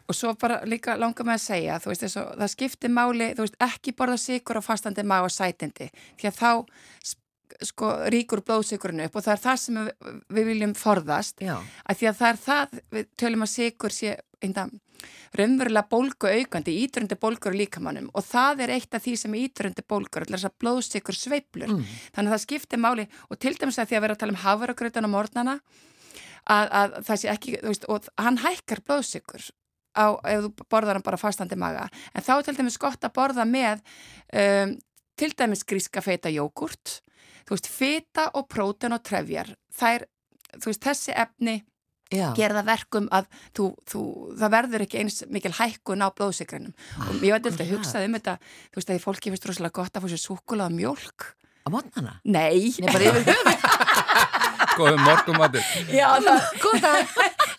og svo bara líka langar með að segja veist, þessu, það skiptir máli, veist ekki borða sigur á fastandi má og sætindi því að þá sko ríkur blóðsigurinn upp og það er það sem við, viljum forðast. Að því að það er það, við tölum að sigur sé einna raunverulega bólgu aukandi, ídröndi bólgur líkamannum og það er eitt af því sem ídröndi bólgur, alltaf þess að blóðsikur sveiblur, mm. þannig að það skiptir máli og til dæmis að því að vera að tala um hafaragrautan á mornana að, að það sé ekki, veist, og hann hækkar blóðsikur á, ef þú borðar hann bara fastandi maga, en þá er til dæmis gott að borða með um, til dæmis gríska feita jógurt þú veist, feta og próten og trefjar, þær, þú veist, þessi efni. Gera það verkum að þú, þú, það verður ekki eins mikil hækkun á blóðsikrænum ah, og ég veit alltaf að hugsaði um þetta þú veist að því fólki finnst rosalega gott að fá sér súkulað mjölk á mótnana? Nei, Nei bara yfir höfum Góðum morgumatur Já, það, góð það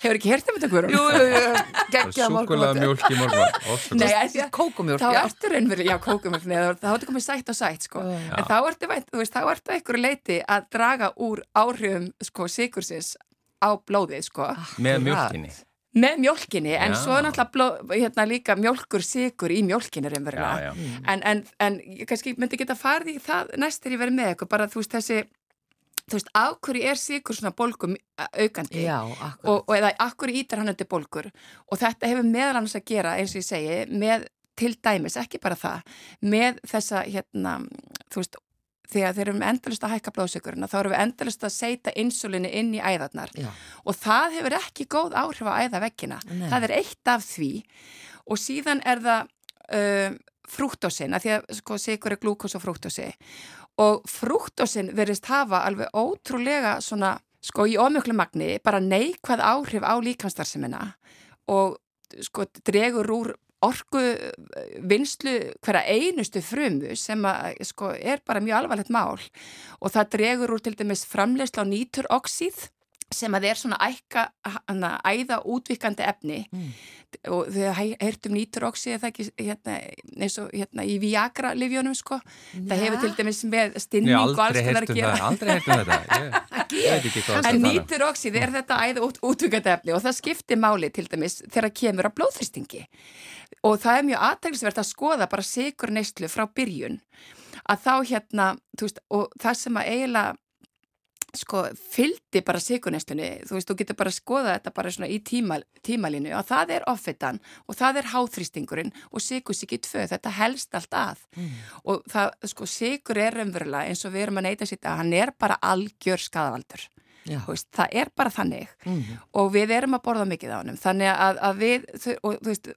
Hefur ekki hert um þetta hverjum? Jú, jú, jú, geggja morgumatur Súkulað mjölk í morgumatur Nei, því kókumjölk Þá ertu raunverið, já, kókumjölk þá ertu komið sætt og sætt, sko. En þá ertu, þú veist, þá ertu einhverju leiti að draga úr áhrifum, sko, sikursins á blóðið sko. Með mjölkinni með mjölkinni en Já. svo er náttúrulega bló, hérna, líka mjölkur sigur í mjölkinni raunverulega. Já, já. En, en, en ég kannski myndi geta farið í það næst þegar ég verið með eitthvað bara þú veist þessi þú veist, hverju er sigur svona bólgum aukandi? Já, og, og eða hverju ítar hann undir bólgur? Og þetta hefur meðal annars að gera eins og ég segi, með til dæmis, ekki bara það með þessa hérna, þú veist þegar þeir eru endalist að hækka blóðsökurina þá erum við endalist að seita insulini inn í æðarnar. Já. og það hefur ekki góð áhrif á æðaveggina. Nei. það er eitt af því. Og síðan er það uh, frúktósin, að því að sko, sigur er glúkos og frúktósi. Og frúktósin verðist hafa alveg ótrúlega svona sko í ómjöklu magni bara neikvæð áhrif á líkanstarsimina og sko dregur úr orku eh, vinslu hverja einustu frumu sem að sko er bara mjög alvarlegt mál. Og það dregur úr til dæmis framleysla á nýturoxíð sem að er svona ækka, hana, æða útvikandi efni. Mm. og þau heyrtum nýturoxíð það ekki hérna, eins og hérna í Viagra livjónum sko, það hefur til dæmis með stinning og alls aldrei konar að gera. það, aldrei heyrt um þetta. Ég, En er. nýturoxíð er þetta æða út, útvikandi efni og það skiptir máli til dæmis þegar kemur að blóðþristingi og það er mjög aðtækisvert að skoða bara sigur neyslu frá byrjun. Að þá hérna, þú veist, og það sem að eiginlega sko fyldi bara sigurneslunni þú veist, þú getur bara að skoða þetta bara svona í tíma, tímalínu að það er offitan og það er háþrýstingurinn og sigursíki 2, þetta helst allt að. Og það, sko, sigur er umverulega eins og við erum að neyta sitt að hann er bara algjör skadavaldur veist, það er bara þannig. Mhm. og við erum að borða mikið á hannum þannig að, að við, og, þú veist,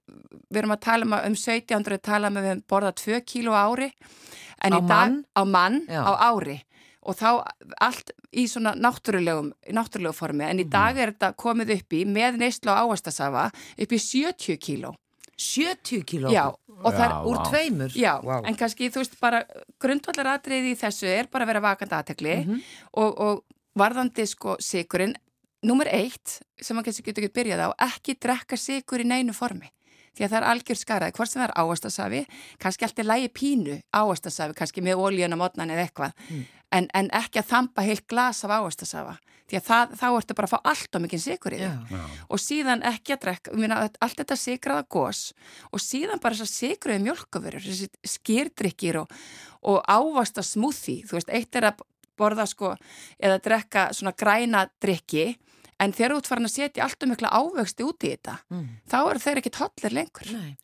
við erum að tala um um 1700 tala um að við borðað 2 kíló ári. En Á í dag, mann? á mann, Já. á ári og þá allt í svona náttúrulegum, náttúrulegu formi. En í Mhm. dag er þetta komið upp í með neyslu á ávastasafa upp í 70 kíló. 70 kíló? Já, og það er Já, úr tveimur? Já, Vá. en kannski þú veist bara grundvallar atriði í þessu er bara að vera vakandi aðtekli Mhm. og, og varðandi sko sigurinn nummer eitt sem maður kannski getur ekki byrjað á ekki drekka sigur í neinu formi. Því að það er algjör skaraði, hvort sem það er ávastasafi kannski allt er lægi pínu ávastasafi, kannski með ólíuna mótnan eða eitthvað en, en ekki að þampa heilt glas af ávastasafa því að það, þá ertu bara að fá allt og mikið sigur í þig. Og síðan ekki að drekka, ég meina, allt þetta sigraða gos og síðan bara þess að sigruði mjölkavörur, þessi skýrdrykkir og, og ávasta smúþi, þú veist, eitt er að borða sko, eða drekka svona græna drykki, en þegar þú ert farin að setja allt um mikla ávöxti út í þetta, Mm. þá eru þeir ekki tollir lengur. Nei.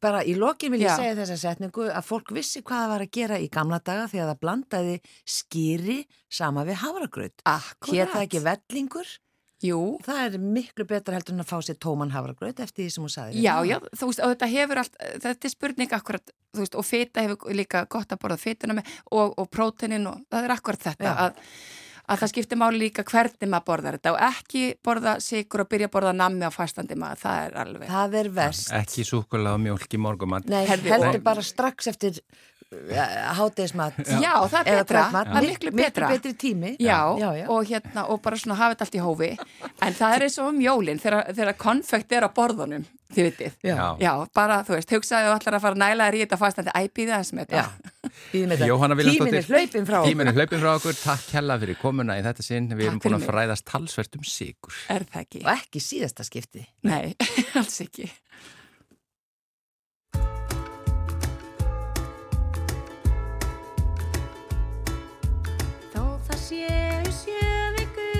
Bara í lokin vil ég Já. segja þessa setningu að fólk vissi hvað það var að gera í gamla daga því að það blandaði skýri sama við. Akkurat. Hér það ekki vellingur, Jú, það er miklu betra heldur en að fá sér tóman havragraut eftir því sem hún sagði. já, já, þú veist, þetta hefur allt, þetta er spurning akkurat, þú veist, og fita hefur líka gott að borða fituna með og, og próteinin og það er akkurat þetta Já. að, að það skiptir máli líka hvernig maður borðar þetta og ekki borða sigur og byrja að borða nammi á fastandi maður, það er alveg. Það er verst. Ekki súkulega og mjólk í morgumann. Nei, heldur og- bara strax eftir uh, hátegismat. Já, það er betra, það er miklu betra. Miklu betri tími. Já, já, já. og hérna, og bara svona hafa þetta allt í hófi en það er eins og um jólinn þegar, þegar konfekt er á borðunum, þið vitið Já. Já, bara, þú veist, hugsaðu og allar að fara nælaðir í þetta fastandi, æpið þess með Já. þetta Viljánsdóttir. er hlaupin frá okkur. Tíminn er hlaupin frá okkur. Takk hella fyrir komuna í þetta sinn. Við erum búin að fræðast talsvert um sigur. Er það ekki? Og ekki síðasta skipti. Nei, alls ekki Þó það séu sjö vikur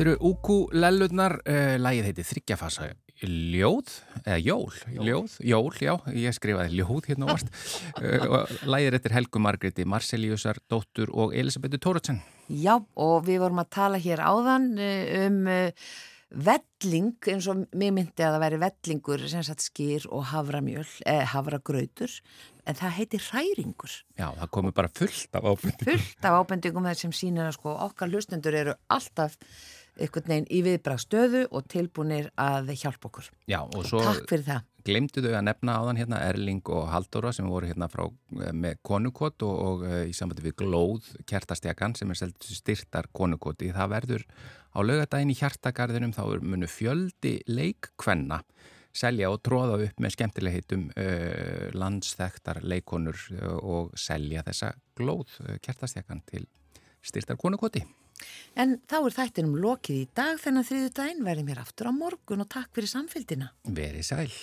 Þetta eru ukulellurnar, uh, lagið heiti Þryggjafasa ljóð, eða jól, ljóð, jól, já, ég skrifaði ljóð hérna ávast uh, og lagið eftir Helgu Margreti, Marceliusar, Dóttur og Elisabethu Tóratsen. Já, og við vorum að tala hér áðan eh, um eh, velling, eins og mér myndi að það væri vellingur, sem sagt skýr og havramjöl, eh, havragrautur, en það heitir hræringur. Já, það komi bara fullt af ábyrgum. Fullt af ábendingum þar sem sýnir að sko okkar hlustendur eru alltaf einhvern veginn í viðbrað stöðu og tilbúinir að hjálpa okkur. Já, og svo glemdu þau að nefna áðan hérna Erling og Haldóra sem voru hérna frá eh, með konukot og, og uh, í sambandi við glóð kertastjakan sem er styrtar konukoti. Það verður á laugadaginn í hjartagarðinum þá munu fjöldi leikkvenna selja og tróða upp með skemmtileg heitum uh, landsþektar leikonur uh, og selja þessa glóð uh, kertastjakan til styrtar konukoti. En þá er þættinum lokið í dag þennan þriðu daginn verðum hér aftur á morgun og takk fyrir samfélgina. Verið sæl.